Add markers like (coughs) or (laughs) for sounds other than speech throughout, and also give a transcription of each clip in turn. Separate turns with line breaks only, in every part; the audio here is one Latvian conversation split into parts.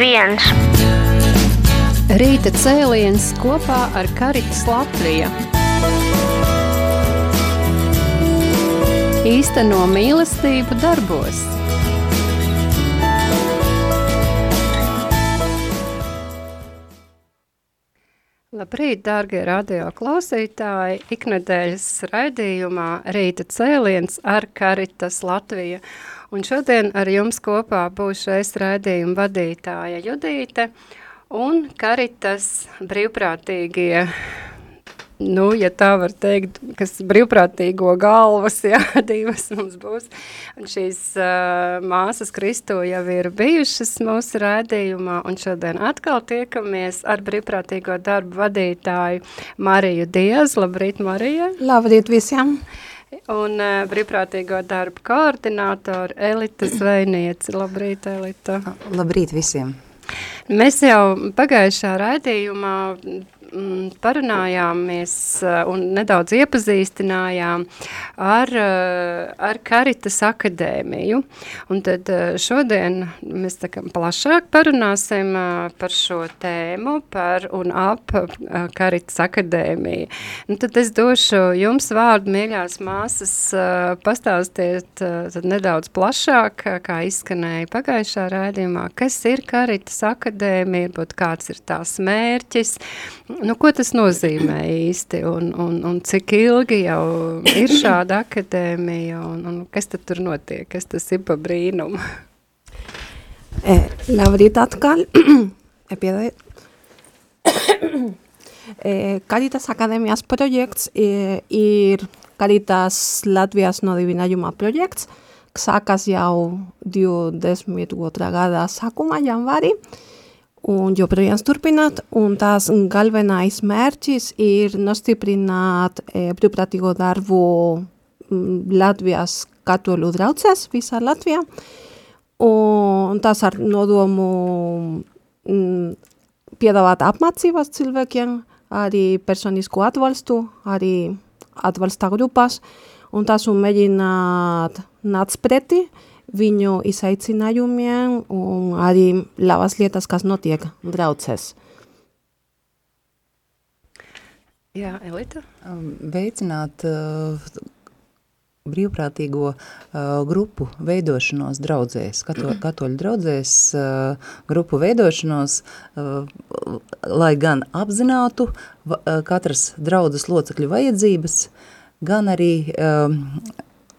viens.
Rīta cēliens kopā ar Karitas Latviju. Īsteno mīlestību darbos. Labrīt, dārgie radio klausītāji! Iknedēļas raidījumā Rīta cēliens ar Karitas Latviju. Un šodien ar jums kopā būs šais raidījuma vadītāja Judīte un Karitas brīvprātīgie nu, ja tā var teikt, kas brīvprātīgo galvas, (laughs) jā, divas mums būs. Un šīs uh, māsas Kristo jau ir bijušas mūsu rādījumā, un šodien atkal tiekamies ar brīvprātīgo darbu vadītāju Mariju Diez. Labrīt, Marija!
Labrīt visiem!
Un uh, brīvprātīgo darbu koordinātoru Elita Zvejnieci. Labrīt, Elita!
Labrīt visiem!
Mēs jau pagājušā raidījumā parunājāmies eh, un nedaudz iepazīstinājām ar, eh, ar Karitas akadēmiju. Un tad eh, šodien mēs tā kā plašāk parunāsim par šo tēmu, par un ap Karitas akadēmiju. Un tad es došu jums vārdu, mīļās māsas, pastāstiet nedaudz plašāk, kā izskanēja pagājušā rādījumā, kas ir Karitas akadēmija, varbūt kāds ir tās mērķis, Nu, ko tas nozīmē īsti un, un, un cik ilgi jau ir šāda akadēmija un, un kas tad tur notiek, kas tas ir pa brīnumu?
E, labrīt atkal. Piedodiet. e, Caritas Akadēmijas projekts e, ir Caritas Latvijas nodibinājuma projekts, sākas jau 22. gada sākumā janvārī. E, un joprojām turpināt, un tās galvenais mērķis ir nostiprināt e, brīvprātīgo darbu Latvijas katoļu draudzēs visā Latvijā, un tas ar nodomu m, piedāvāt apmācības cilvēkiem, arī personisku atbalstu, arī atbalsta grupas, un tas un mēģināt nāc pretī, uh, viņu izaicinājumiem un arī labas lietas, kas notiek draudzēs.
Jā, Elita?
Um, veicināt uh, brīvprātīgo uh, grupu veidošanos draudzēs, kato, (clears throat) katoļu draudzēs uh, grupu veidošanos, uh, lai gan apzinātu uh, katras draudzes locekļu vajadzības, gan arī uh,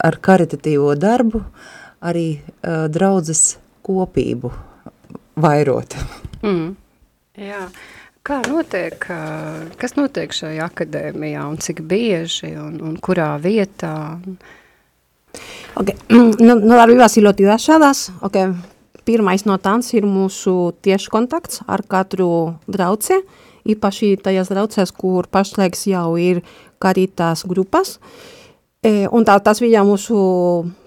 ar karitatīvo darbu uh, arī uh, draudzes kopību vairot.
Mm. Jā. Kā notiek, kas notiek šajā akadēmijā un cik bieži un, un kurā vietā?
Okay. Nu, no darbības ir ļoti dažādas. Okay. Pirmais no tās ir mūsu tieši kontakts ar katru drauci, īpaši tajās draucēs, kur pašlaik jau ir karitas grupas. E, un tā, tas bija mūsu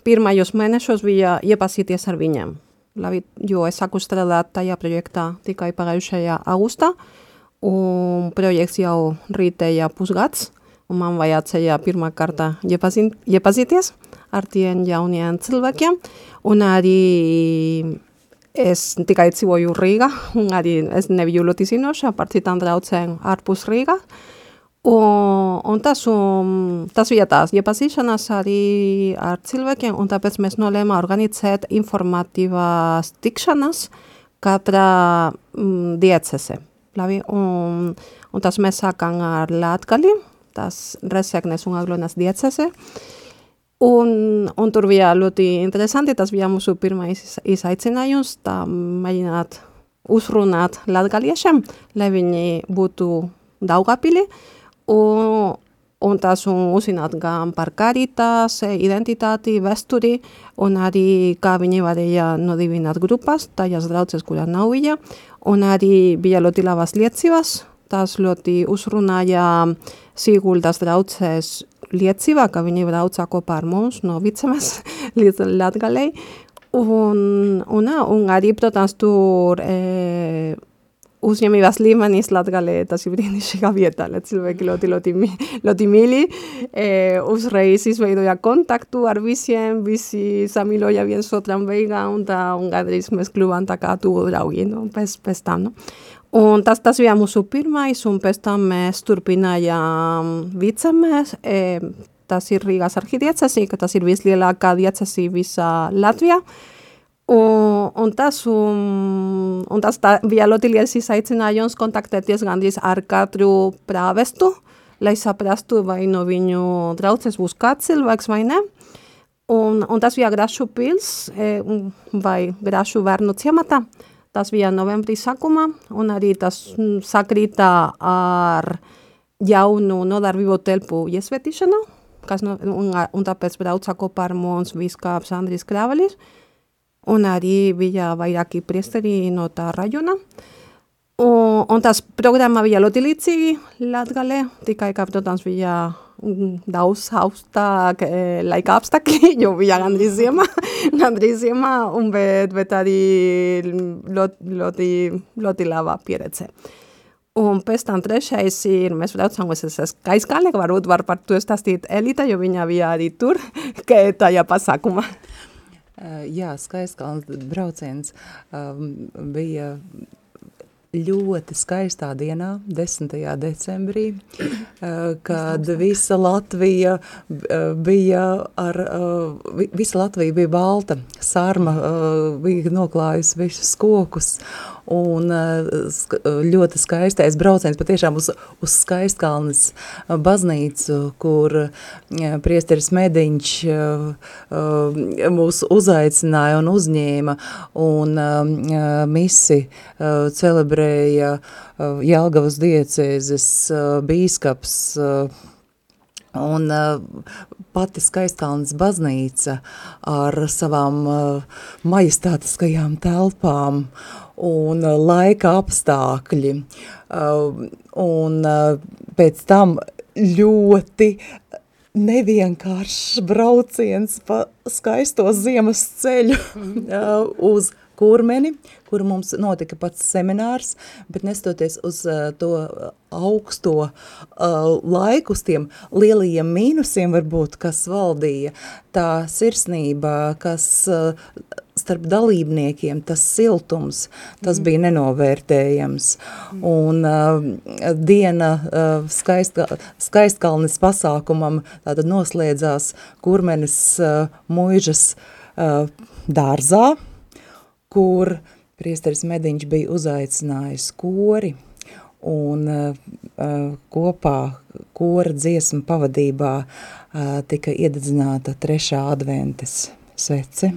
pirmajos mēnešos, bija iepazīties ar viņiem. Labi, jo es sāku strādāt tajā projektā tikai pagājušajā augustā, un projekts jau rītēja pusgads, un man vajadzēja pirmā kārta iepazīt, iepazīties ar tiem jauniem cilvēkiem, un arī es tikai dzīvoju Rīgā, un arī es nebiju ļoti zinoša par citām draudzēm ārpus Rīgā, Un, un tas, un, tas bija tās iepazīšanās arī ar cilvēkiem, un tāpēc mēs nolēmām organizēt informatīvās tikšanas katrā mm, diecese. Labi, un, un tas mēs sākām ar Latgali, tas Reseknes un Aglonas diecese, un, un tur bija ļoti interesanti, tas bija mūsu pirmais izaicinājums, tā mēģināt uzrunāt latgaliešiem, lai viņi būtu Daugavpili, un, un tas un uzzināt gan par karitas, identitāti, vēsturi, un arī kā viņi varēja nodibināt grupas, tajās draudzes, kurā nav viņa, un arī bija ļoti labas liecības, tas ļoti uzrunāja Siguldas draudzes liecībā, ka viņi brauca kopā ar mums no Vicemes (laughs) līdz Latgalei, un, un, un arī, protams, tur e, uzņēmības līmenis Latgalē, tas ir brīnišķīga vieta, lai cilvēki ļoti, ļoti, ļoti mīļi. E, uzreiz izveidoja kontaktu ar visiem, visi samīloja viens otram veigā, un tā, un gandrīz mēs kļuvām tā kā tu draugi, nu, pēc, pēc tam, nu. Un tas, tas bija mūsu pirmais, un pēc tam mēs turpinājām vicamēs, e, tas ir Rīgas arhidiecesī, ka tas ir vislielākā diecesī visā Latvijā, Un, un tas, un, un tas tā, liels izaicinājums kontaktēties gandrīz ar katru prāvestu, lai saprastu, vai no viņu draudzes būs kāds cilvēks vai ne. Un, un tas bija Grašu pils e, vai Grašu vērnu ciematā. Tas bija novembrī sākumā, un arī tas sakrītā ar jaunu nodarbību telpu iesvētīšanu, kas no, un, un tāpēc brauca kopā ar mums viskāps Andris Krāvelis un arī bija vairāki priesteri no tā rajona. Un, un tas programma bija ļoti līdzīgi Latgalē, tikai, ka, protams, bija daudz augstāk e, laika apstākļi, jo bija gandrīz ziemā, gandrīz ziemā, un bet, bet arī ļoti, ļoti, ļoti laba pieredze. Un pēc tam trešais ir, mēs braucam uz Skaiskalni, varbūt var par to stāstīt Elita, jo viņa bija arī tur, ka tajā pasākumā.
Jā, Skaiskalns brauciens um, bija ļoti skaistā dienā, 10. decembrī, kad visa Latvija bija ar, visa Latvija bija balta, sarma bija noklājusi visus kokus, un ļoti skaistais brauciens patiešām uz, uz Skaistkalnes baznīcu, kur priesteris Mediņš mūs uzaicināja un uzņēma, un misi celebrēja Jelgavas diecēzes bīskaps Un uh, pati Skaistkalnas baznīca ar savām uh, majestātiskajām telpām un uh, laika apstākļi. Un pēc tam ļoti nevienkāršs brauciens pa skaisto ziemas ceļu (laughs) uz kurmeni, kur mums notika pats seminārs, bet nestoties uz uh, to augsto uh, laiku, uz tiem lielajiem mīnusiem varbūt, kas valdīja, tā sirsnība, kas uh, starp dalībniekiem, tas siltums, tas mm. bija nenovērtējams. Mm. Un uh, diena uh, skaistka, skaistkalnes pasākumam tātad noslēdzās kurmenes uh, muižas uh, dārzā, kur priesteris Mediņš bija uzaicinājis kori un uh, kopā kora dziesmu pavadībā uh, tika iededzināta trešā adventes svece,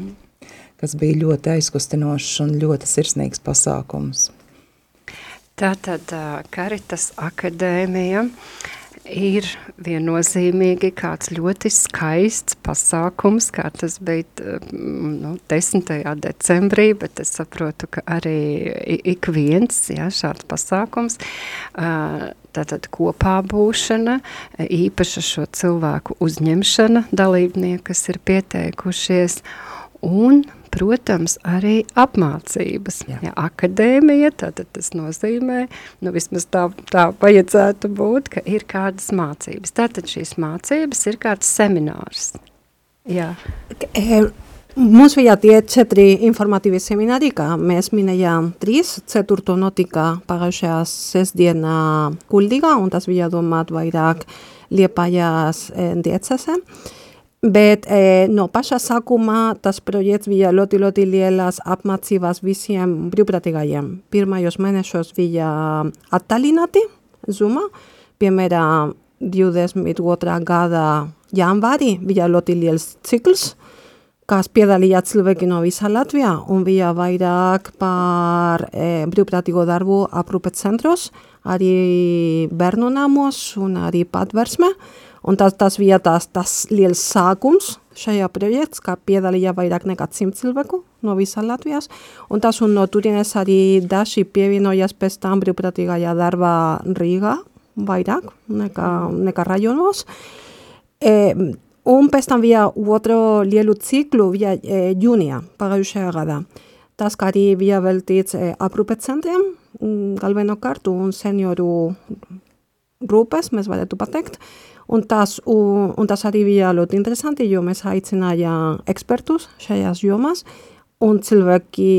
kas bija ļoti aizkustinošs un ļoti sirsnīgs pasākums.
Tātad Karitas akadēmija ir viennozīmīgi kāds ļoti skaists pasākums, kā tas bija nu, 10. decembrī, bet es saprotu, ka arī ik viens jā, šāds pasākums, tātad kopā būšana, īpaša šo cilvēku uzņemšana, dalībnieki, kas ir pieteikušies, un protams, arī apmācības. Jā. Ja, akadēmija, tātad tas nozīmē, nu vismaz tā, tā vajadzētu būt, ka ir kādas mācības. Tātad šīs mācības ir kāds seminārs. Jā.
E, mums bija tie četri informatīvi semināri, kā mēs minējām trīs. Ceturto notika pagājušajā sestdienā Kuldīgā, un tas bija domāt vairāk Liepājās e, diecese. Uh, Bet eh, no paša sākumā tas projekts bija ļoti, ļoti lielas apmācības visiem brīvprātīgajiem. Pirmajos mēnešos bija attālināti Zuma, piemēram, 22. gada janvārī bija ļoti liels cikls, kas piedalīja cilvēki no visā Latvijā un bija vairāk par eh, brīvprātīgo darbu aprūpēt centros, arī bērnu namos un arī patversme. Un tas, tas bija tās, tas liels sākums šajā projekts, kā piedalīja vairāk nekā simt cilvēku no visā Latvijas. Un tas un no turienes arī daži pievienojas pēc tam brīvprātīgajā darbā Rīgā vairāk nekā, nekā rajonos. E, un pēc tam bija otro lielu ciklu, bija e, jūnijā pagājušajā gadā. Tas, kā arī bija veltīts e, aprūpēt centriem, mm, galvenokārt un senioru grupas, mēs varētu pateikt. Un tas, un, un tas arī bija ļoti interesanti, jo mēs aicinājām ekspertus šajās jomās, un cilvēki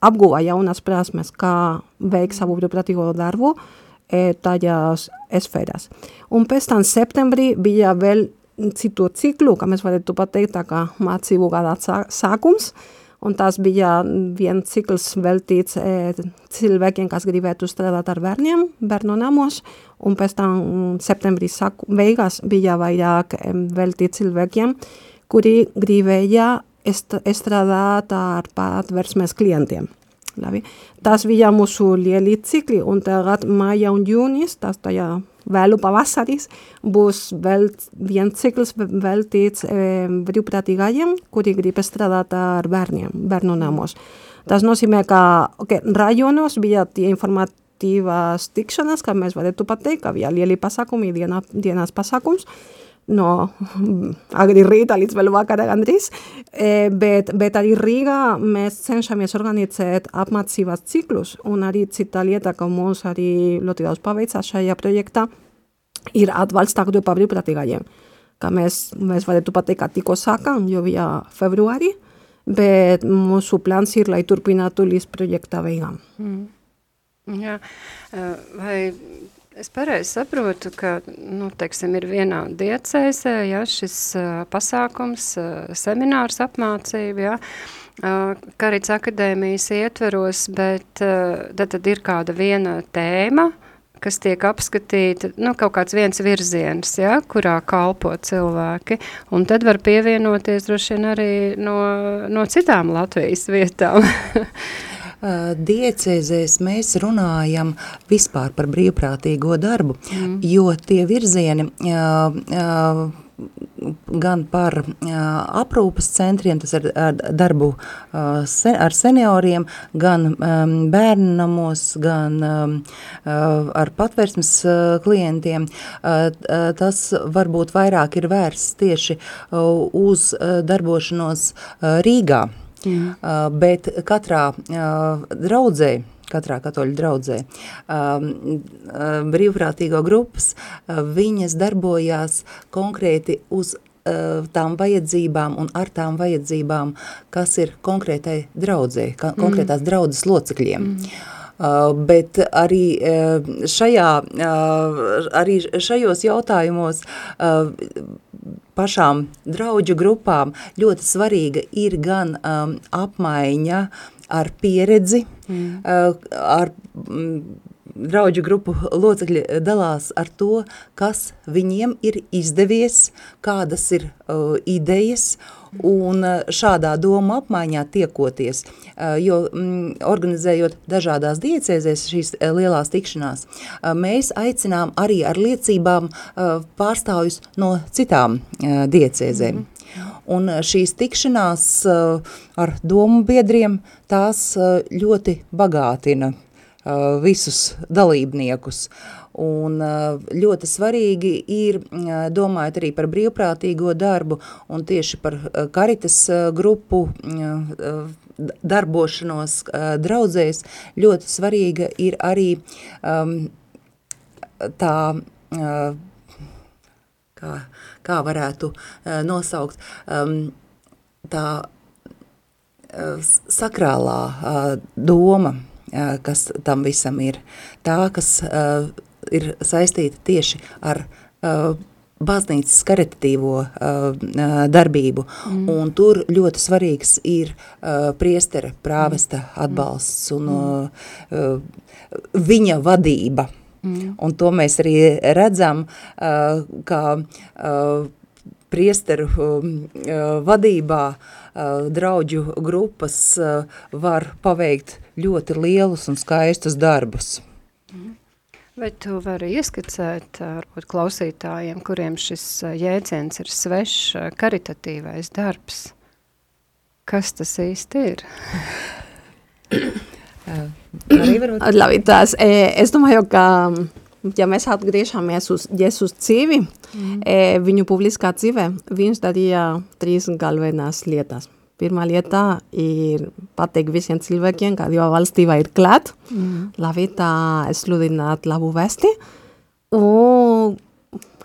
apguva jaunas prasmes, kā veikt savu brīvprātīgo darbu e, tajās sfērās. Un pēc tam septembrī bija vēl citu ciklu, kā mēs varētu pateikt, tā kā mācību gada sākums, un tas bija viens cikls veltīts e, cilvēkiem, kas gribētu strādāt ar bērniem, bērnu namos, un pēc tam septembrī saku, beigās bija vairāk e, veltīts cilvēkiem, kuri gribēja strādāt ar patversmes klientiem. Labi. Tas bija mūsu lieli cikli, un tagad maija un jūnijas, tas tajā vēlu pavasaris, būs vēl viens cikls veltīts e, brīvprātīgajiem, kuri grib strādāt ar bērniem, bērnu namos. Tas nozīmē, ka okay, rajonos bija tie informatīvās tikšanas, kā mēs varētu pateikt, ka bija lieli pasākumi, dienā, dienās pasākums, no agri rīta līdz vēl vakarā gandrīz, e, bet, bet arī Rīgā mēs cenšamies organizēt apmācības ciklus, un arī cita lieta, ka mums arī ļoti daudz paveicās šajā projektā, ir atbalsta grupa brīvprātīgajiem, ka mēs, mēs varētu pateikt, ka tikko sākam, jo bija februārī, bet mūsu plāns ir, lai turpinātu līdz projekta beigām. Mm.
Jā, vai Es pareizi saprotu, ka nu, teiksim, ir vienā diecēsē ja, šis uh, pasākums, uh, seminārs apmācība, ja, uh, Karits akadēmijas ietveros, bet uh, tad, tad ir kāda viena tēma, kas tiek apskatīta, nu, kaut kāds viens virziens, ja, kurā kalpo cilvēki, un tad var pievienoties droši vien arī no, no citām Latvijas vietām. (laughs)
diecēzēs mēs runājam vispār par brīvprātīgo darbu, mm. jo tie virzieni gan par uh, aprūpas centriem, tas ir ar darbu uh, sen, ar senioriem, gan um, bērnu namos, gan um, uh, ar patversmes uh, klientiem. Uh, tas varbūt vairāk ir vērsts tieši uh, uz uh, darbošanos uh, Rīgā. Mm. Uh, bet katrā uh, draudzē, katrā katoļu draudzē, um, uh, brīvprātīgo grupas, uh, viņas darbojās konkrēti uz uh, tām vajadzībām un ar tām vajadzībām, kas ir konkrētai draudzē, ka, mm. konkrētās draudzes locekļiem. Mm. Uh, bet arī uh, šajā, uh, arī šajos jautājumos pašām draudžu grupām ļoti svarīga ir gan um, apmaiņa ar pieredzi, mm. uh, ar mm, draudžu grupu locekļi dalās ar to, kas viņiem ir izdevies, kādas ir uh, idejas, un uh, šādā doma apmaiņā tiekoties, uh, jo organizējot dažādās diecēzēs šīs uh, lielās tikšanās, uh, mēs aicinām arī ar liecībām uh, pārstāvjus no citām uh, diecēzēm. Mm -hmm. Un šīs tikšanās ar domu biedriem tās ļoti bagātina visus dalībniekus. Un ļoti svarīgi ir, domājot arī par brīvprātīgo darbu un tieši par karitas grupu darbošanos draudzēs, ļoti svarīga ir arī tā, kā, kā varētu nosaukt, tā sakrālā doma, kas tam visam ir. Tā, kas ir saistīta tieši ar uh, baznīcas karitatīvo uh, darbību, mm. un tur ļoti svarīgs ir uh, priestera prāvesta mm. atbalsts un uh, uh, viņa vadība. Mm. Un to mēs arī redzam, uh, kā uh, priesteru uh, vadībā uh, draudžu grupas var paveikt ļoti lielus un skaistus darbus.
Vai tu vari ieskicēt varbūt klausītājiem, kuriem šis jēdziens ir svešs, karitatīvais darbs? Kas tas īsti ir? (coughs)
Labi, tās, es domāju, ka ja mēs atgriežamies uz Jēzus dzīvi, mm. viņu publiskā dzīvē, viņš darīja trīs galvenās lietas. Pirmā lieta ir pateikt visiem cilvēkiem, ka Dieva valstība ir klāt, mm. labi tā sludināt labu vēsti, un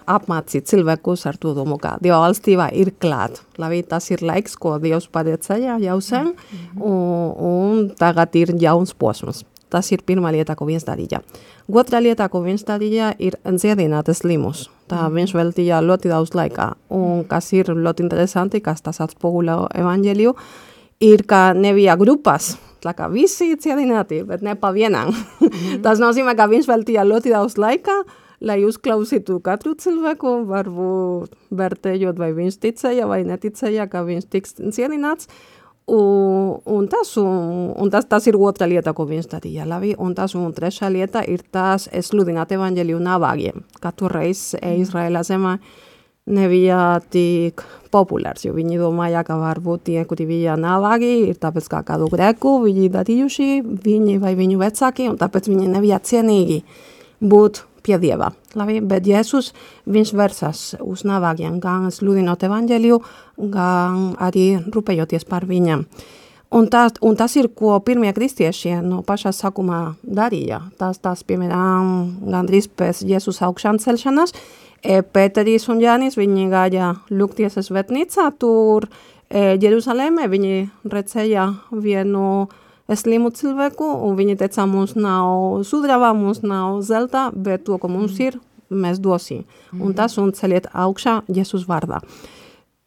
apmācīt cilvēkus ar to domu, ka Dieva valstība ir klāt. Labi, tas ir laiks, ko Dievs paredzēja jau sen, mm un, un tagad ir jauns posms. Tas ir pirmā lieta, ko viņš darīja. Otra lieta, ko viņš darīja, ir dziedināt slimus. Tā viņš veltīja ļoti daudz laika. Un kas ir ļoti interesanti, kas tas atspoguļo evaņģēliju, ir, ka nebija grupas, tā kā visi ciedināti, bet ne pa vienam. Mm -hmm. (laughs) tas nozīmē, ka viņš veltīja ļoti daudz laika, lai uzklausītu katru cilvēku, varbūt vērtējot, vai viņš ticēja vai neticēja, ka viņš tiks cienināts. Un, un, tas, un, un tas, tas ir otra lieta, ko viņš darīja. Labi? Un tas un trešā lieta ir tas sludināt evaņģēliju navāgiem. Katru reizi Izraēla zemē nebija tik populārs, jo viņi domāja, ka varbūt tie, kuri bija navāgi, ir tāpēc kā kādu greku viņi darījuši, viņi vai viņu vecāki, un tāpēc viņi nebija cienīgi būt pie Dieva. Labi, bet Jēzus, viņš versas uz navāgiem, gan sludinot evaņģēliju, gan arī rūpējoties par viņam. Un, tā, un tas ir, ko pirmie kristieši no pašā sākumā darīja. Tas, tas piemēram, gandrīz pēc Jēzus augšām celšanas, e, Pēteris un Jānis, viņi gāja lūgties svētnīcā, tur e, Jeruzalemē, viņi redzēja vienu uh, slimu cilvēku, un viņi teica, mums nav sudraba, mums nav zelta, bet to, ko mums ir, mēs dosim. Mm -hmm. Un tas un celiet augšā Jēzus vārdā.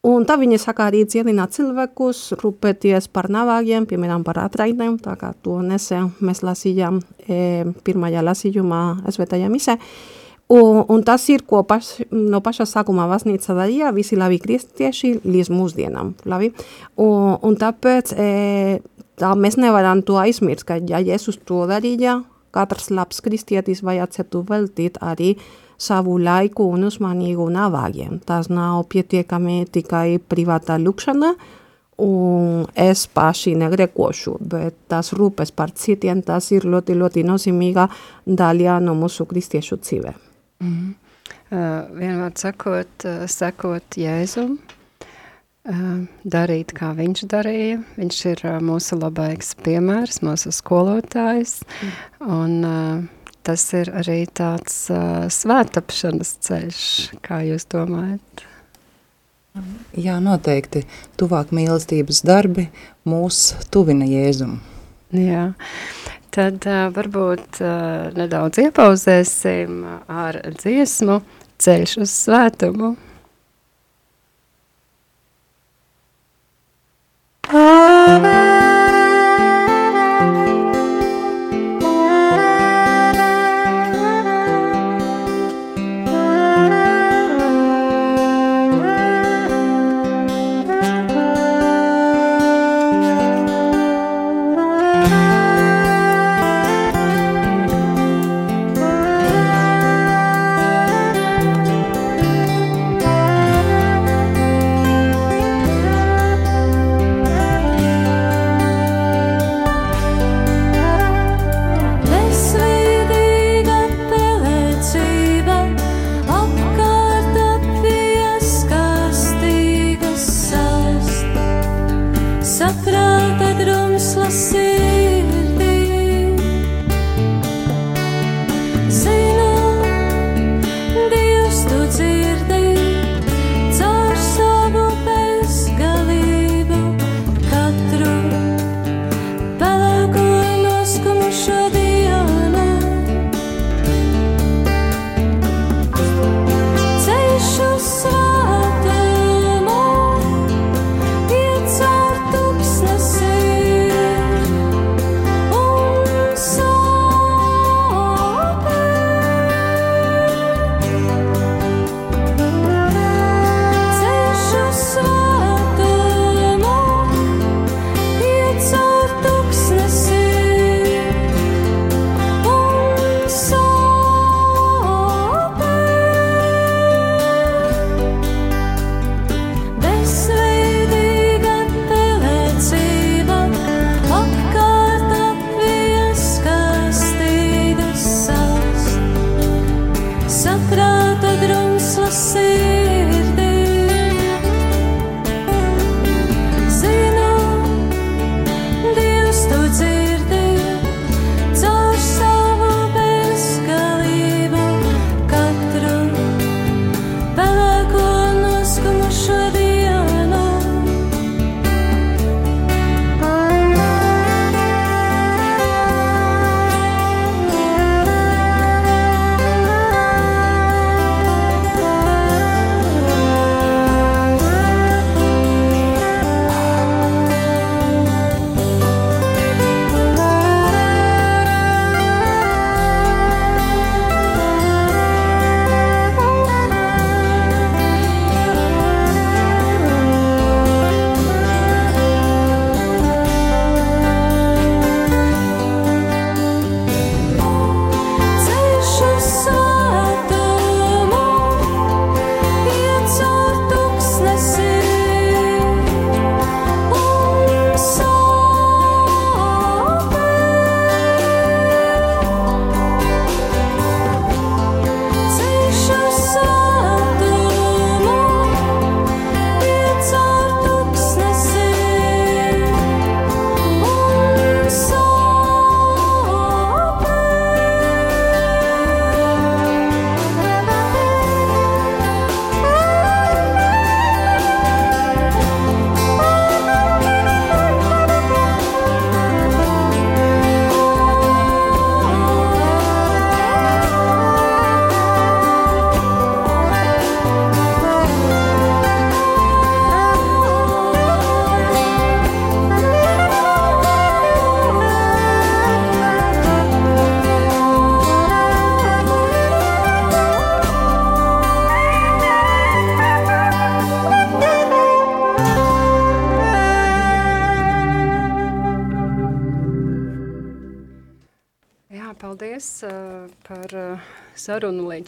Un tā viņi saka arī cienīt cilvēkus, rūpēties par navāgiem, piemēram, par atraitnēm, tā kā to nesen mēs lasījām e, pirmajā lasījumā svētajā misē. Un, un tas ir, ko paš, no paša sākuma vasnīca darīja visi labi kristieši līdz mūsdienām. Labi? Un, un tāpēc e, tā mēs nevaram to aizmirst, ka ja Jēzus to darīja, katrs labs kristietis vajadzētu veltīt arī savu laiku un uzmanību navāgiem. Tas nav pietiekami tikai privātā lūkšana, un es paši negrekošu, bet tas rūpes par citiem, tas ir ļoti, ļoti nozīmīga daļa no mūsu kristiešu dzīvē. Mm
-hmm. uh, vienmēr sakot, uh, sakot Jēzum, darīt, kā viņš darīja. Viņš ir mūsu labāks piemērs, mūsu skolotājs, un tas ir arī tāds svētapšanas ceļš, kā jūs domājat?
Jā, noteikti. Tuvāk mīlestības darbi mūs tuvina Jēzumu.
Jā, tad uh, varbūt uh, nedaudz iepauzēsim ar dziesmu Ceļš uz svētumu. Amen.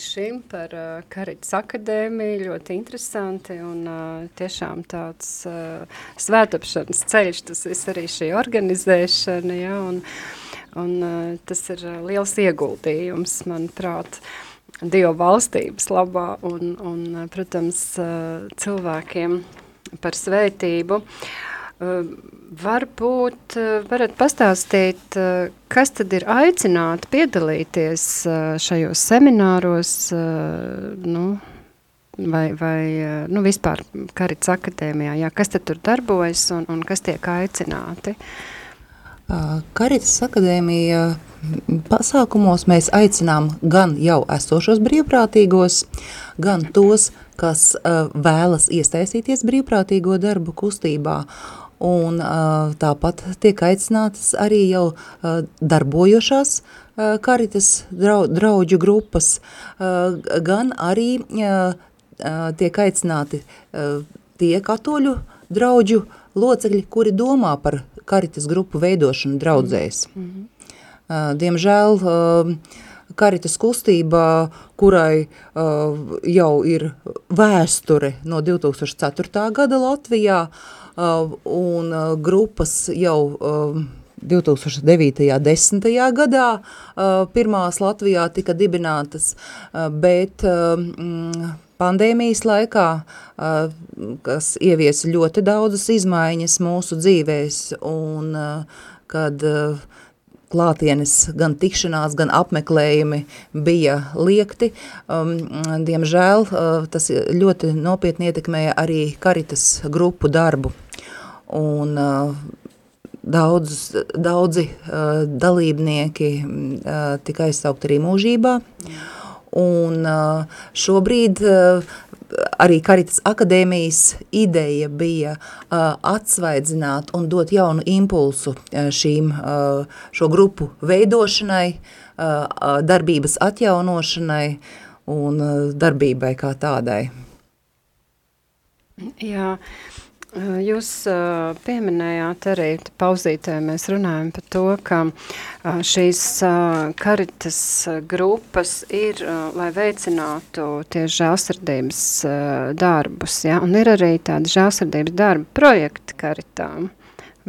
Līdz šim, par uh, Karitas akadēmiju, ļoti interesanti un uh, tiešām tāds uh, svētapšanas ceļš, tas viss arī šī organizēšana, ja, un, un uh, tas ir uh, liels ieguldījums, manuprāt, Dievu valstības labā un, un protams, cilvēkiem par svētību. Uh, varbūt uh, varat pastāstīt, uh, kas tad ir aicināti piedalīties šajos semināros, nu, vai, vai nu, vispār Karits akadēmijā, jā, kas tad tur darbojas un, un kas tiek aicināti?
Karitas akadēmija pasākumos mēs aicinām gan jau esošos brīvprātīgos, gan tos, kas vēlas iesaistīties brīvprātīgo darbu kustībā. Un tāpat tiek aicinātas arī jau darbojošās karitas drau, draudžu grupas, gan arī tiek aicināti tie katoļu draudžu locekļi, kuri domā par karitas grupu veidošanu draudzēs. Mm -hmm. diemžēl karitas kustība, kurai jau ir vēsture no 2004. gada Latvijā, un uh, grupas jau uh, 2009. un 10. gadā uh, pirmās Latvijā tika dibinātas, uh, bet uh, pandēmijas laikā, uh, kas ieviesa ļoti daudzas izmaiņas mūsu dzīvēs, un uh, kad uh, klātienes, gan tikšanās, gan apmeklējumi bija liekti. Um, diemžēl uh, tas ļoti nopietni ietekmēja arī karitas grupu darbu. Un uh, daudz, daudzi uh, dalībnieki uh, tika aizsaukt arī mūžībā. Un uh, šobrīd uh, arī Karitas akadēmijas ideja bija uh, atsvaidzināt un dot jaunu impulsu uh, šīm, uh, šo grupu veidošanai, uh, darbības atjaunošanai un uh, darbībai kā tādai.
Jā, Jūs pieminējāt arī pauzītē, mēs runājam par to, ka šīs karitas grupas ir, lai veicinātu tieši žēlsirdības darbus, ja? un ir arī tādi žēlsirdības darba projekti karitām.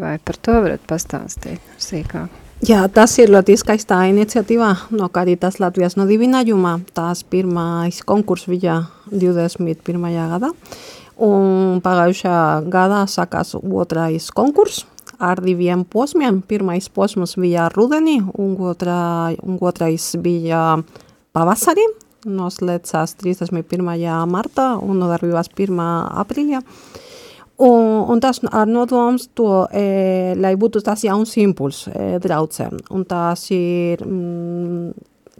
Vai par to varat pastāstīt sīkāk?
Jā, tas ir ļoti skaistā iniciatīva no Karitas Latvijas nodibinājuma. Tās pirmais konkurss bija 21. gadā. Un pagājušā gadā sākās otrais konkurss ar diviem posmiem. Pirmais posms bija rudenī, un, otrā, un otrais bija pavasarī. Noslēdzās 31. martā un nodarbībās 1. aprīļā. Un, un tas ar nodoms to, e, lai būtu tas jauns impuls e, draudzēm. Un tas ir, mm,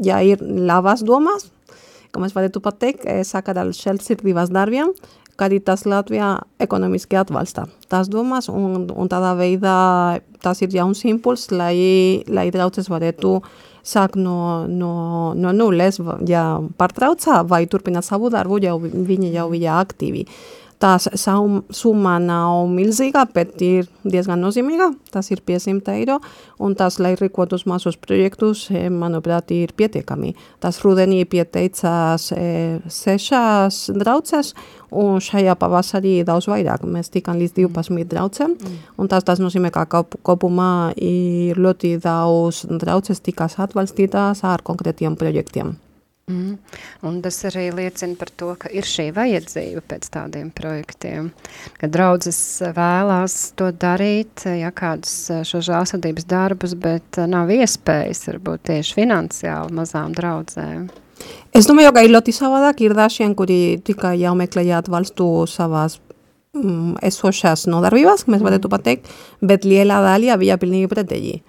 ja ir labas domas, kā mēs varētu pateikt, e, saka dal šelsirdības darbiem, Caritas Latvijā ekonomiski atbalsta tās domas, un, un tādā veidā tas ir jauns impuls, lai, lai draudzes varētu sākt no, no, no nulles, ja pārtraucā vai turpināt savu darbu, jau viņi jau bija aktīvi. Tās summa nav milzīga, bet ir diezgan nozīmīga. Tas ir 500 eiro, un tas, lai rīkotos mazus projektus, eh, manuprāt, ir pietiekami. Tas rudenī pieteicās e, sešas draudzes, un šajā pavasarī daudz vairāk. Mēs tikām līdz 12 mm. draudzēm, mm. un tas, tas nozīmē, ka kopumā ir ļoti daudz draudzes tikas atbalstītās ar konkrētiem projektiem.
Mm. Un tas arī liecina par to, ka ir šī vajadzība pēc tādiem projektiem, ka draudzes vēlās to darīt, ja kādus šo žālsadības darbus, bet nav iespējas varbūt tieši finansiāli mazām draudzēm.
Es domāju, ka ir ļoti savādāk, ir dažiem, kuri tikai jau meklēja atbalstu savās mm, esošās nodarbībās, mēs varētu pateikt, bet liela daļa bija pilnīgi pretēji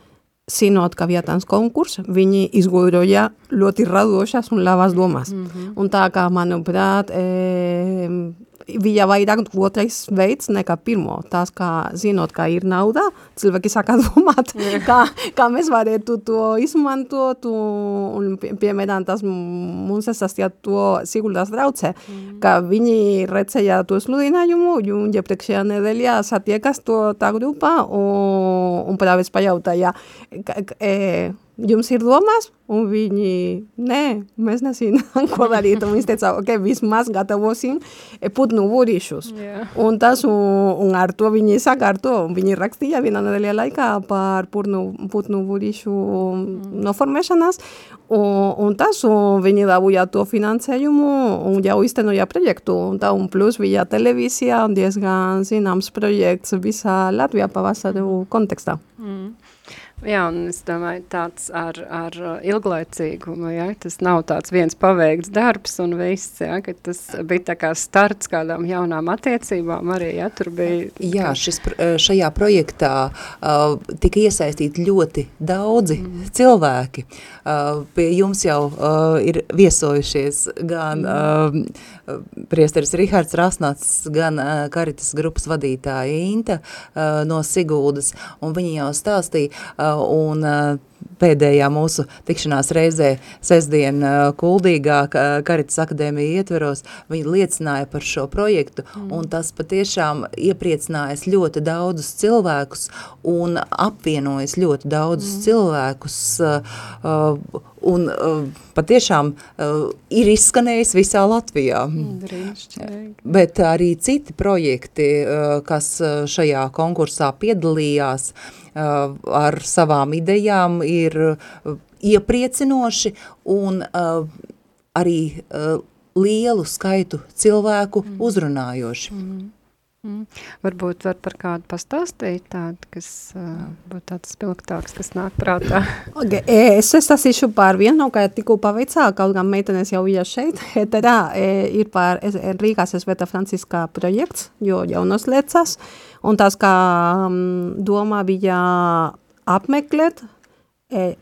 zinot, ka bija tāds konkurss, viņi izgudroja ļoti radošas un labas domas. Mm -hmm. Un tā kā, manuprāt, e, bija vairāk otrais veids nekā pirmo. Tas, kā zinot, ka ir nauda, cilvēki sāka domāt, (laughs) kā, kā mēs varētu to izmantot, un, piemēram, tas mums sastāja to Siguldas drauce, mm. ka viņi redzēja to sludinājumu, un iepriekšējā nedēļā satiekas to tā grupa, un, un pravēc pajautāja, e, jums ir domas? Un viņi, nē, mēs nezinām, (laughs) ko darīt. Un viņš teica, ok, vismaz gatavosim putnu vūrīšus.
Jā.
Un tas, un, un ar to viņi sakārto, un viņi rakstīja vienā nedēļā laikā par putnu, putnu vūrīšu noformēšanās, un, un tas, un viņi dabūja to finansējumu, un jau iztenoja projektu, un tā, un plus bija televīzija, un diezgan zināms projekts visā Latvijā pavasaru kontekstā.
Mm. Jā, un es domāju, tāds ar, ar ilglaicīgumu, ja, tas nav tāds viens paveikts darbs un viss, ja, ka tas bija tā kā starts kādām jaunām attiecībām arī, ja, tur bija...
Jā, šis, šajā projektā uh, tika iesaistīti ļoti daudzi mm. cilvēki. Uh, pie jums jau uh, ir viesojušies gan mm. uh, priesteris Rihards Rasnats, gan uh, Karitas grupas vadītāja Inta uh, no Siguldas, un viņi jau stāstīja, uh, un pēdējā mūsu tikšanās reizē sestdien Kuldīgā Karitas akadēmija ietveros, viņi liecināja par šo projektu, mm. un tas patiešām iepriecinājas ļoti daudzus cilvēkus un apvienojas ļoti daudzus mm. cilvēkus, un patiešām ir izskanējis visā Latvijā.
Mm,
Bet arī citi projekti, kas šajā konkursā piedalījās, Uh, ar savām idejām ir uh, iepriecinoši un uh, arī lielu skaitu cilvēku mm. uzrunājoši. Mm.
Mm. Varbūt var par kādu pastāstīt tādu, kas uh, būtu tāds spilgtāks, kas nāk prātā. (laughs)
okay, es stāstīšu par vienu, kā tikko paveicā, kaut gan meitenes jau bija šeit. (laughs) Eterā ir par Rīgās Sveta Franciska projekts, jo jau noslēdzas. Uh, Un tas, kā um, domā bija apmeklēt e,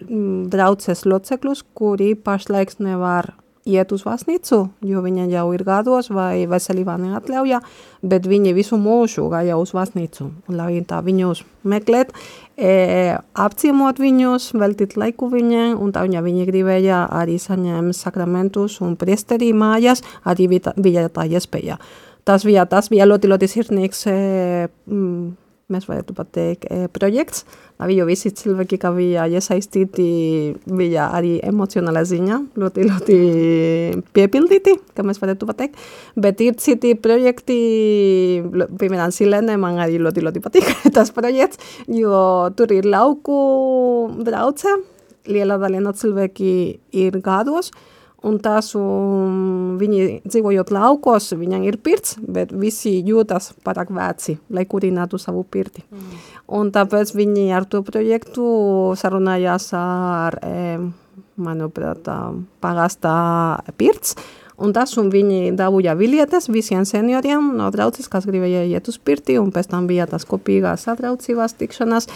draudzes locekļus, kuri pašlaik nevar iet uz vasnīcu, jo viņa jau ir gados vai veselībā neatļauja, bet viņi visu mūžu gāja uz vasnīcu. Un, lai tā viņus meklēt, e, apciemot viņus, veltīt laiku viņiem, un tā viņa viņi gribēja arī saņemt sakramentus un priesterī mājās, arī bija tā iespēja. Ja tas bija, tas bija ļoti, ļoti sirsnīgs, mm, mēs varētu pat teikt, projekts. Bija visi cilvēki, kā bija iesaistīti, bija arī emocionālā ziņā, ļoti, ļoti piepildīti, kā mēs varētu pat teikt. Bet ir citi projekti, piemēram, Silene, man arī ļoti, ļoti patīk (laughs) tas projekts, jo tur ir lauku drauce, liela daļa no cilvēki ir gados, Un tās un viņi dzīvojot laukos, viņam ir pirts, bet visi jūtas pārāk veci, lai kurinātu savu pirti. Mm. Un tāpēc viņi ar to projektu sarunājās ar, manuprāt, pagastā pirts, Un tas, un viņi dabūja biļetes visiem senioriem no draudzes, kas gribēja iet uz pirti, un pēc tam bija tas kopīgās satraucībās tikšanās,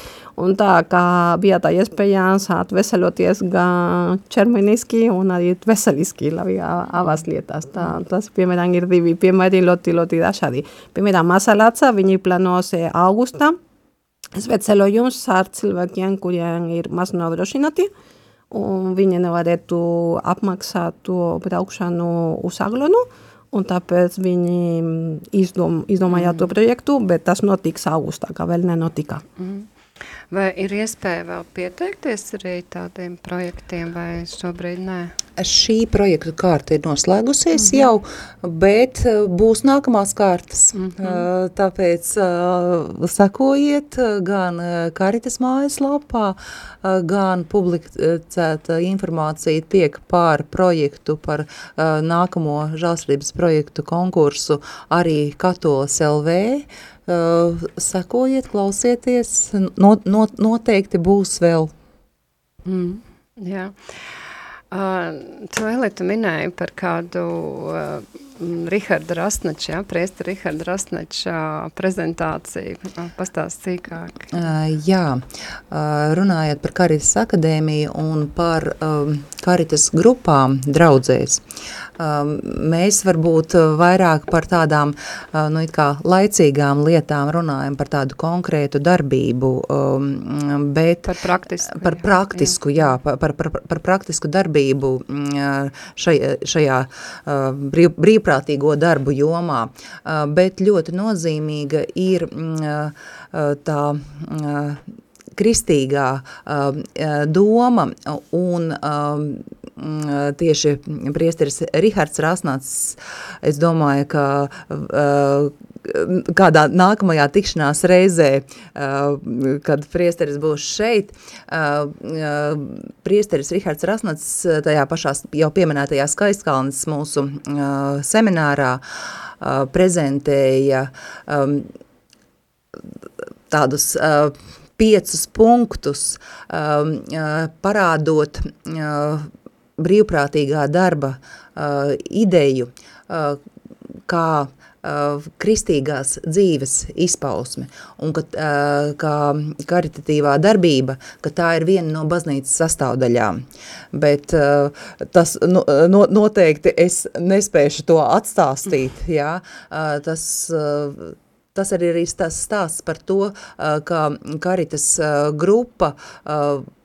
un tā kā bija tā iespējams atveseļoties gan ķermeniski un arī veseliski, labi, abas lietas. Tā, tas, piemēram, ir divi piemēri ļoti, ļoti dažādi. Piemēram, Masalāca, viņi plānos augustā, sveceļojums ar cilvēkiem, kuriem ir maz nodrošināti, un viņi nevarētu apmaksāt to braukšanu uz Aglonu, un tāpēc viņi izdom, izdomāja mm. to projektu, bet tas notiks augustā, kā vēl nenotika. Mm.
Vai ir iespēja vēl pieteikties arī tādiem projektiem, vai šobrīd nē?
Šī projektu kārta ir noslēgusies mm -hmm. jau, bet uh, būs nākamās kārtas. Mm -hmm. Tāpēc uh, sakojiet gan Karitas mājaslapā, gan publicēta informācija tiek par projektu, par nākamo žālsarības projektu konkursu arī Katolis LV, sekojiet, klausieties, no, no, noteikti būs vēl.
Mm, jā. Uh, tu, Eli, tu minēji par kādu uh, Riharda Rastneča, ja, priesta Riharda Rastneča prezentāciju. Pastāst cīkāk.
Uh, jā, runājot par Karitas akadēmiju un par Karitas grupām draudzēs. Uh, Um, mēs varbūt vairāk par tādām uh, nu, laicīgām lietām runājam, par tādu konkrētu darbību, um, bet
par praktisku,
par, praktisku jā. Jā, par, par, par, par praktisku darbību mm, šai, šajā uh, brīv, brīvprātīgo darbu jomā, uh, bet ļoti nozīmīga ir mm, tā kristīgā um, doma un um, tieši priesteris Rihards Rasnāts, es domāju, ka uh, kādā nākamajā tikšanās reizē, uh, kad priesteris būs šeit, uh, uh, priesteris Rihards Rasnats tajā pašā jau pieminētajā skaistkalnes mūsu seminārā prezentēja tādus piecus punktus, um, parādot brīvprātīgā darba ideju, kā uh, kristīgās dzīves izpausme un ka, uh, kā karitatīvā darbība, ka tā ir viena no baznīcas sastāvdaļām. Bet uh, tas no, no, noteikti es nespēšu to atstāstīt, jā, uh, tas... Tas arī ir tas stāsts par to, ka Karitas grupa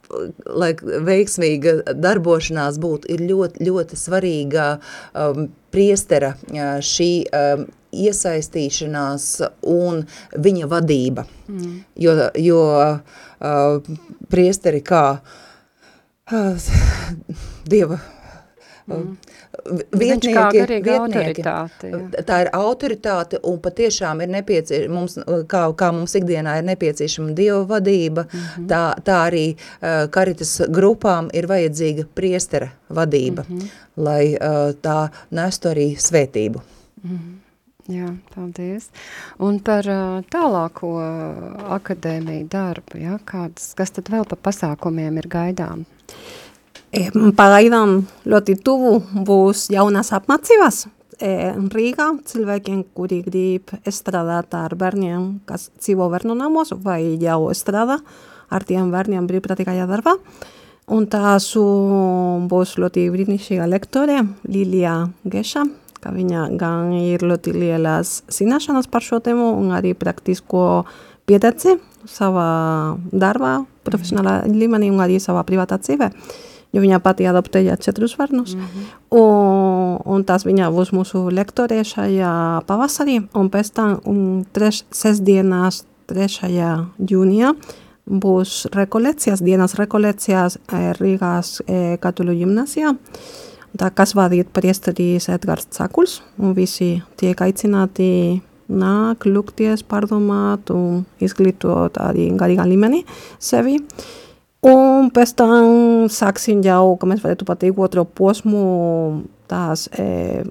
lai veiksmīga darbošanās būtu, ir ļoti, ļoti svarīga um, priestera šī um, iesaistīšanās un viņa vadība. Mm. Jo, jo uh, priesteri kā uh, Dieva mm
vietnieki, vietnieki. Jā.
Tā ir autoritāte un patiešām ir nepieciešama, mums, kā, kā mums ikdienā ir nepieciešama dieva vadība, mm -hmm. tā, tā arī uh, karitas grupām ir vajadzīga priestera vadība, mm -hmm. lai uh, tā nestu arī svētību. Mm -hmm.
Jā, paldies. Un par uh, tālāko akadēmiju darbu, ja, kādas, kas tad vēl pa pasākumiem ir gaidām?
Pagaidām ļoti tuvu būs jaunās apmācības Rīgā cilvēkiem, kuri grib strādāt ar bērniem, kas dzīvo bērnu namos vai jau strādā ar tiem bērniem brīvprātīgajā darbā. Un tās būs ļoti brīnišķīga lektore, Lilija Geša, ka viņa gan ir ļoti lielas zināšanas par šo tēmu un arī praktisko pieredzi savā darbā, profesionālā līmenī un arī savā privātā dzīvē jo viņa pati adoptēja četrus bērnus. Mm -hmm. un, un tas viņa būs mūsu lektore šajā pavasarī, un pēc tam un treš, sestdienās 3. jūnijā būs rekolekcijas, dienas rekolekcijas Rīgās e, Katoļu gimnasijā. Tā kas vadīt priesteris Edgars Cakuls, un visi tiek aicināti nāk, lūgties, pārdomāt un izglītot arī garīgā līmenī sevi. Uh, Un pēc tam sāksim jau, ka mēs varētu pateikt, otro posmu tās e,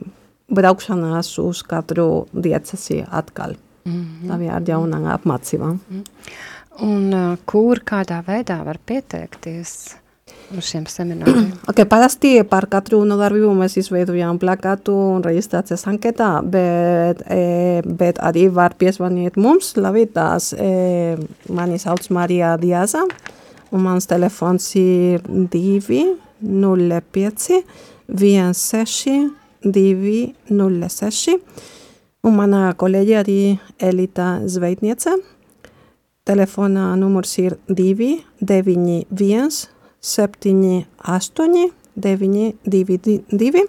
braukšanās uz katru diecesi atkal. Mm -hmm. Tā bija ar jaunām apmācībām. Mm -hmm.
Un uh, kur kādā veidā var pieteikties? uz šiem semināriem? (clears throat)
okay, parasti par katru nodarbību mēs izveidojam plakātu un reģistrācijas anketā, bet, e, bet arī var piesvanīt mums, labi, tās e, mani sauc Marija Diaza, un mans telefons ir 205 16 206 un mana kolēģi arī Elita Zveitniece. Telefona numurs ir 291 78 922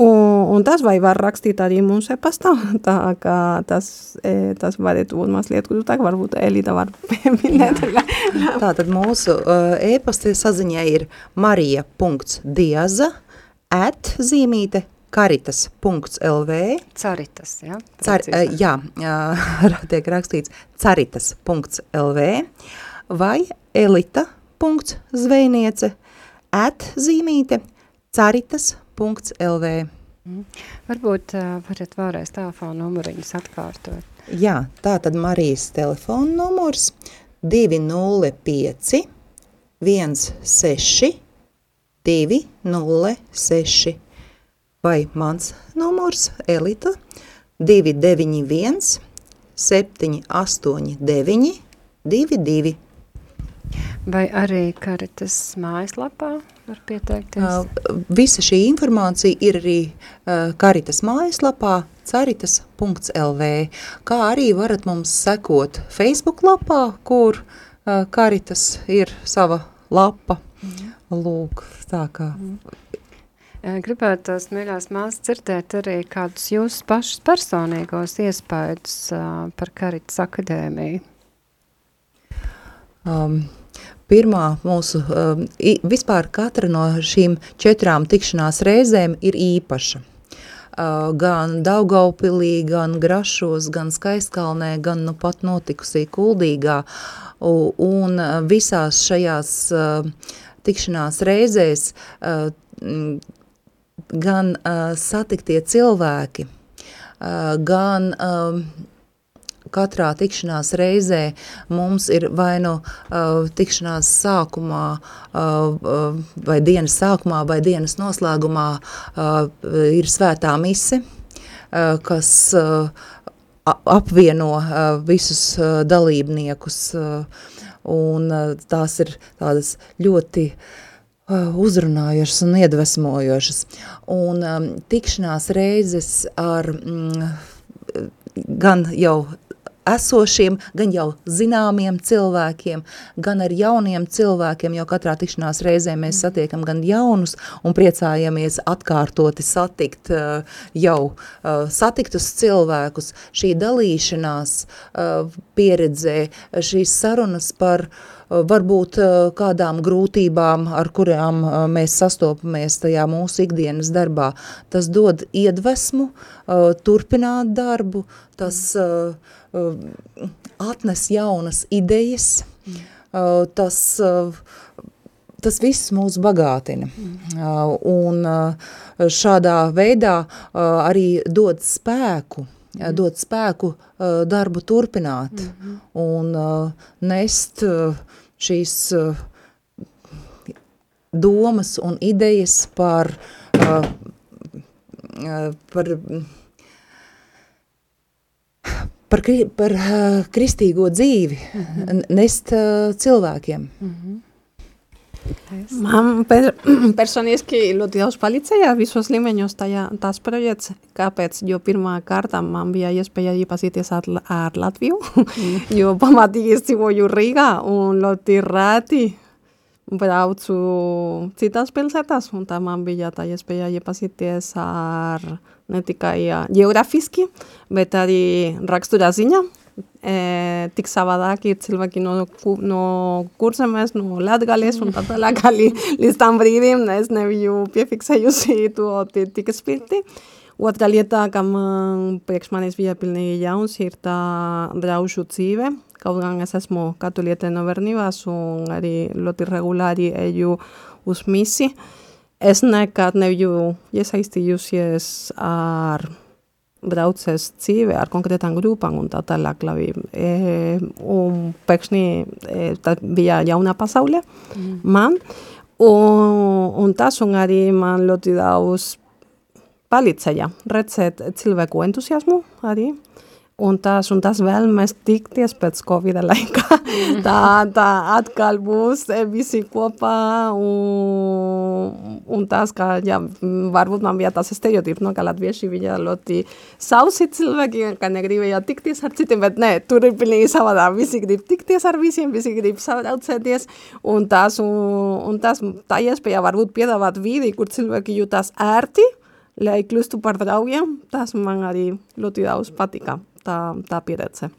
Un, un tas vai var rakstīt arī mums e-pastā, (laughs) tā kā tas, e, tas varētu būt mazliet grūtāk, varbūt Elīda var (laughs) pieminēt.
Tātad mūsu e-pasta saziņā ir marija.diaza at zīmīte caritas.lv
Caritas, jā?
Car, jā, (laughs) tiek rakstīts caritas.lv vai elita.zvejniece at zīmīte caritas.lv www.lv.
Mm. Varbūt uh, varat vēlreiz telefonu numuriņus atkārtot.
Jā, tā tad Marijas telefona numurs 205 16 206 vai mans numurs Elita 291 789 22.
Vai arī karitas mājaslapā var pieteikties? Uh,
visa šī informācija ir arī uh, karitas mājaslapā caritas.lv, kā arī varat mums sekot Facebook lapā, kur uh, karitas ir sava lapa. Mm. Lūk, tā kā... Mm.
Gribētu tās mīļās māsas dzirdēt arī kādus jūsu pašus personīgos iespējas uh, par Karitas akadēmiju.
Um, pirmā mūsu, um, vispār katra no šīm četrām tikšanās reizēm ir īpaša. Uh, gan Daugaupilī, gan Grašos, gan Skaistkalnē, gan nu pat notikusī Kuldīgā. Uh, un visās šajās uh, tikšanās reizēs uh, gan uh, satiktie cilvēki, uh, gan uh, katrā tikšanās reizē mums ir vai nu uh, tikšanās sākumā, uh, vai dienas sākumā, vai dienas noslēgumā uh, ir svētā mise, uh, kas uh, apvieno uh, visus uh, dalībniekus, uh, un uh, tās ir tādas ļoti uh, uzrunājošas un iedvesmojošas. Un um, tikšanās reizes ar mm, gan jau esošiem, gan jau zināmiem cilvēkiem, gan ar jauniem cilvēkiem, jo katrā tikšanās reizē mēs mm. satiekam gan jaunus un priecājamies atkārtoti satikt uh, jau uh, satiktus cilvēkus. Šī dalīšanās uh, pieredzē, šīs sarunas par varbūt kādām grūtībām, ar kurām mēs sastopamies tajā mūsu ikdienas darbā. Tas dod iedvesmu, turpināt darbu, tas Uh, atnes jaunas idejas, mm. tas, uh, tas viss mūs bagātina. Mm. Un šādā veidā arī dod spēku, mm. dod spēku darbu turpināt mm -hmm. un nest šīs domas un idejas par, par par, par uh, kristīgo dzīvi mm -hmm. nest uh, cilvēkiem. Mm -hmm.
Man per, (clears throat) personiski ļoti daudz palīdzēja visos līmeņos tajā, tās projekts, kāpēc, jo pirmā kārtā man bija iespēja iepazīties ar, ar Latviju, mm. (laughs) jo pamatīgi es dzīvoju Rīgā un ļoti rēti braucu citās pilsētās, un tā man bija tā iespēja iepazīties ar ne tikai geografiski, bet arī raksturā ziņā. E, tik savādāk ir cilvēki no, no kurzemes, no Latgales un tā tālāk, līdz (laughs) tam brīdim es nebiju piefiksējusi to tik spilti. Otra lieta, ka man, priekš manis bija pilnīgi jauns, ir tā draužu dzīve, kaut gan es esmu katoliete no bērnības un arī ļoti regulāri eju uz misi. Es nekad nebiju iesaistījusies ar brauces dzīve ar konkrētām grupām un tā tālāk. E, un pēkšņi e, tā bija jauna pasaule mm. man. Un, un tas un arī man ļoti daudz palīdzēja redzēt cilvēku entuziasmu arī. Un tas, un tas vēlamies tikties pēc Covid laika. (laughs) tā, tā atkal būs visi kopā. Un, un tas, ka, jā, varbūt man bija tas stereotips, no, ka latvieši bija ļoti sausi cilvēki, ka negribēja tikties ar citiem, bet nē, tur ir pilnīgi savādāk. Visi grib tikties ar visiem, visi grib saucēties. Un tas, un, un tas, tā iespēja varbūt piedāvāt vīdi, kur cilvēki jūtas ērti, lai kļūstu par draugiem, tas man arī ļoti daudz patika tā, tā pieredze.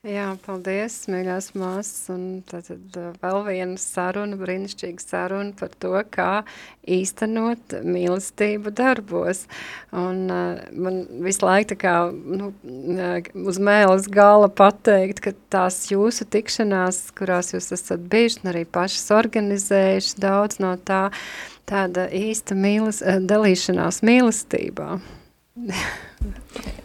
Jā, paldies, mīļās māsas, un tad, uh, vēl viena saruna, brīnišķīga saruna par to, kā īstenot mīlestību darbos. Un uh, man visu laiku tā kā nu, uh, uz mēles gala pateikt, ka tās jūsu tikšanās, kurās jūs esat bijuši un arī pašas organizējuši daudz no tā, tāda īsta mīles, uh, dalīšanās mīlestībā. (laughs)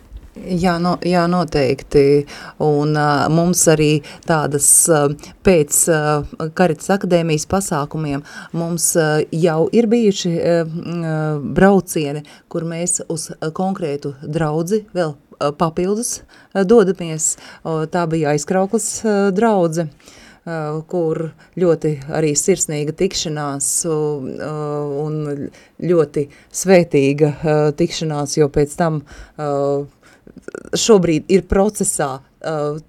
Jā, no, jā, noteikti. Un uh, mums arī tādas uh, pēc uh, Karitas akadēmijas pasākumiem mums uh, jau ir bijuši uh, braucieni, kur mēs uz uh, konkrētu draudzi vēl uh, papildus uh, dodamies. Uh, tā bija aizkrauklas uh, draudze. Uh, kur ļoti arī sirsnīga tikšanās un ļoti svētīga uh, tikšanās, jo pēc tam šobrīd ir procesā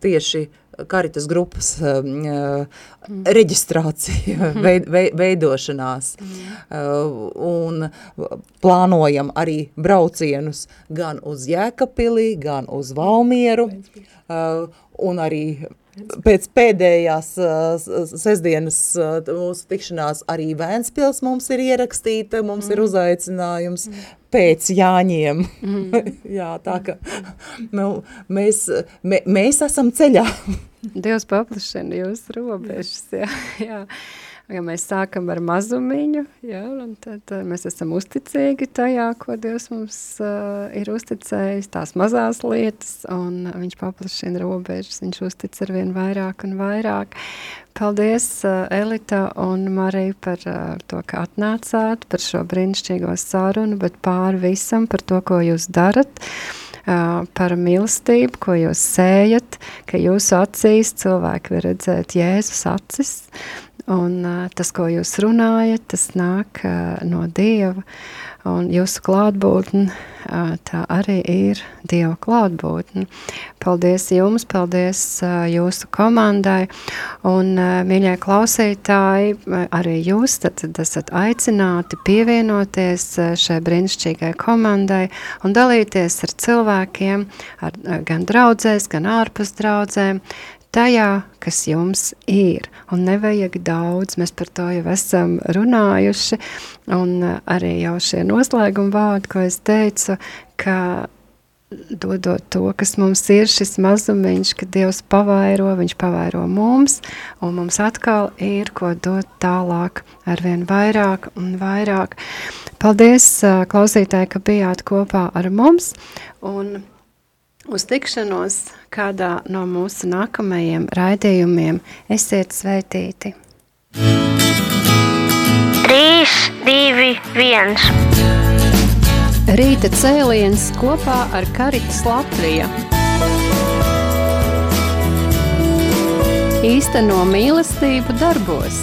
tieši karitas grupas mm. reģistrācija, veid, veidošanās. Mm. Un plānojam arī braucienus gan uz Jēkapilī, gan uz Valmieru, un arī pēc pēdējās uh, sestdienas uh, mūsu tikšanās arī Vēnspils mums ir ierakstīta, mums mm. ir uzaicinājums mm. pēc Jāņiem. Mm. (laughs) Jā, tā ka nu, mēs, mē, mēs esam ceļā.
Dievs paplašina jūsu robežas, jā, jā ja mēs sākam ar mazumiņu, ja, tad uh, mēs esam uzticīgi tajā, ko Dievs mums uh, ir uzticējis, tās mazās lietas, un viņš paplašina robežas, viņš uztic ar vien vairāk un vairāk. Paldies, uh, Elita un Marija, par uh, to, ka atnācāt, par šo brīnišķīgo sarunu, bet pāri visam par to, ko jūs darat. Uh, par mīlestību, ko jūs sējat, ka jūsu acīs cilvēki var redzēt Jēzus acis, Un tas, ko jūs runājat, tas nāk no Dieva. Un jūsu klātbūtne, tā arī ir Dieva klātbūtne. Paldies jums, paldies jūsu komandai. Un, mīļie klausītāji, arī jūs tad, tad esat aicināti pievienoties šai brīnišķīgai komandai un dalīties ar cilvēkiem, ar, gan draudzēs, gan ārpus draudzēm, tajā, kas jums ir. Un nevajag daudz, mēs par to jau esam runājuši, un uh, arī jau šie noslēguma vārdi, ko es teicu, ka dodot to, kas mums ir šis mazumiņš, ka Dievs pavairo, viņš pavairo mums, un mums atkal ir ko dot tālāk arvien vairāk un vairāk. Paldies, uh, klausītāji, ka bijāt kopā ar mums, un Uz tikšanos kādā no mūsu nākamajiem raidījumiem esiet svētīti.
3, 2, 1.
Rīta cēliens kopā ar Karitas Latviju. Īsteno mīlestību darbos.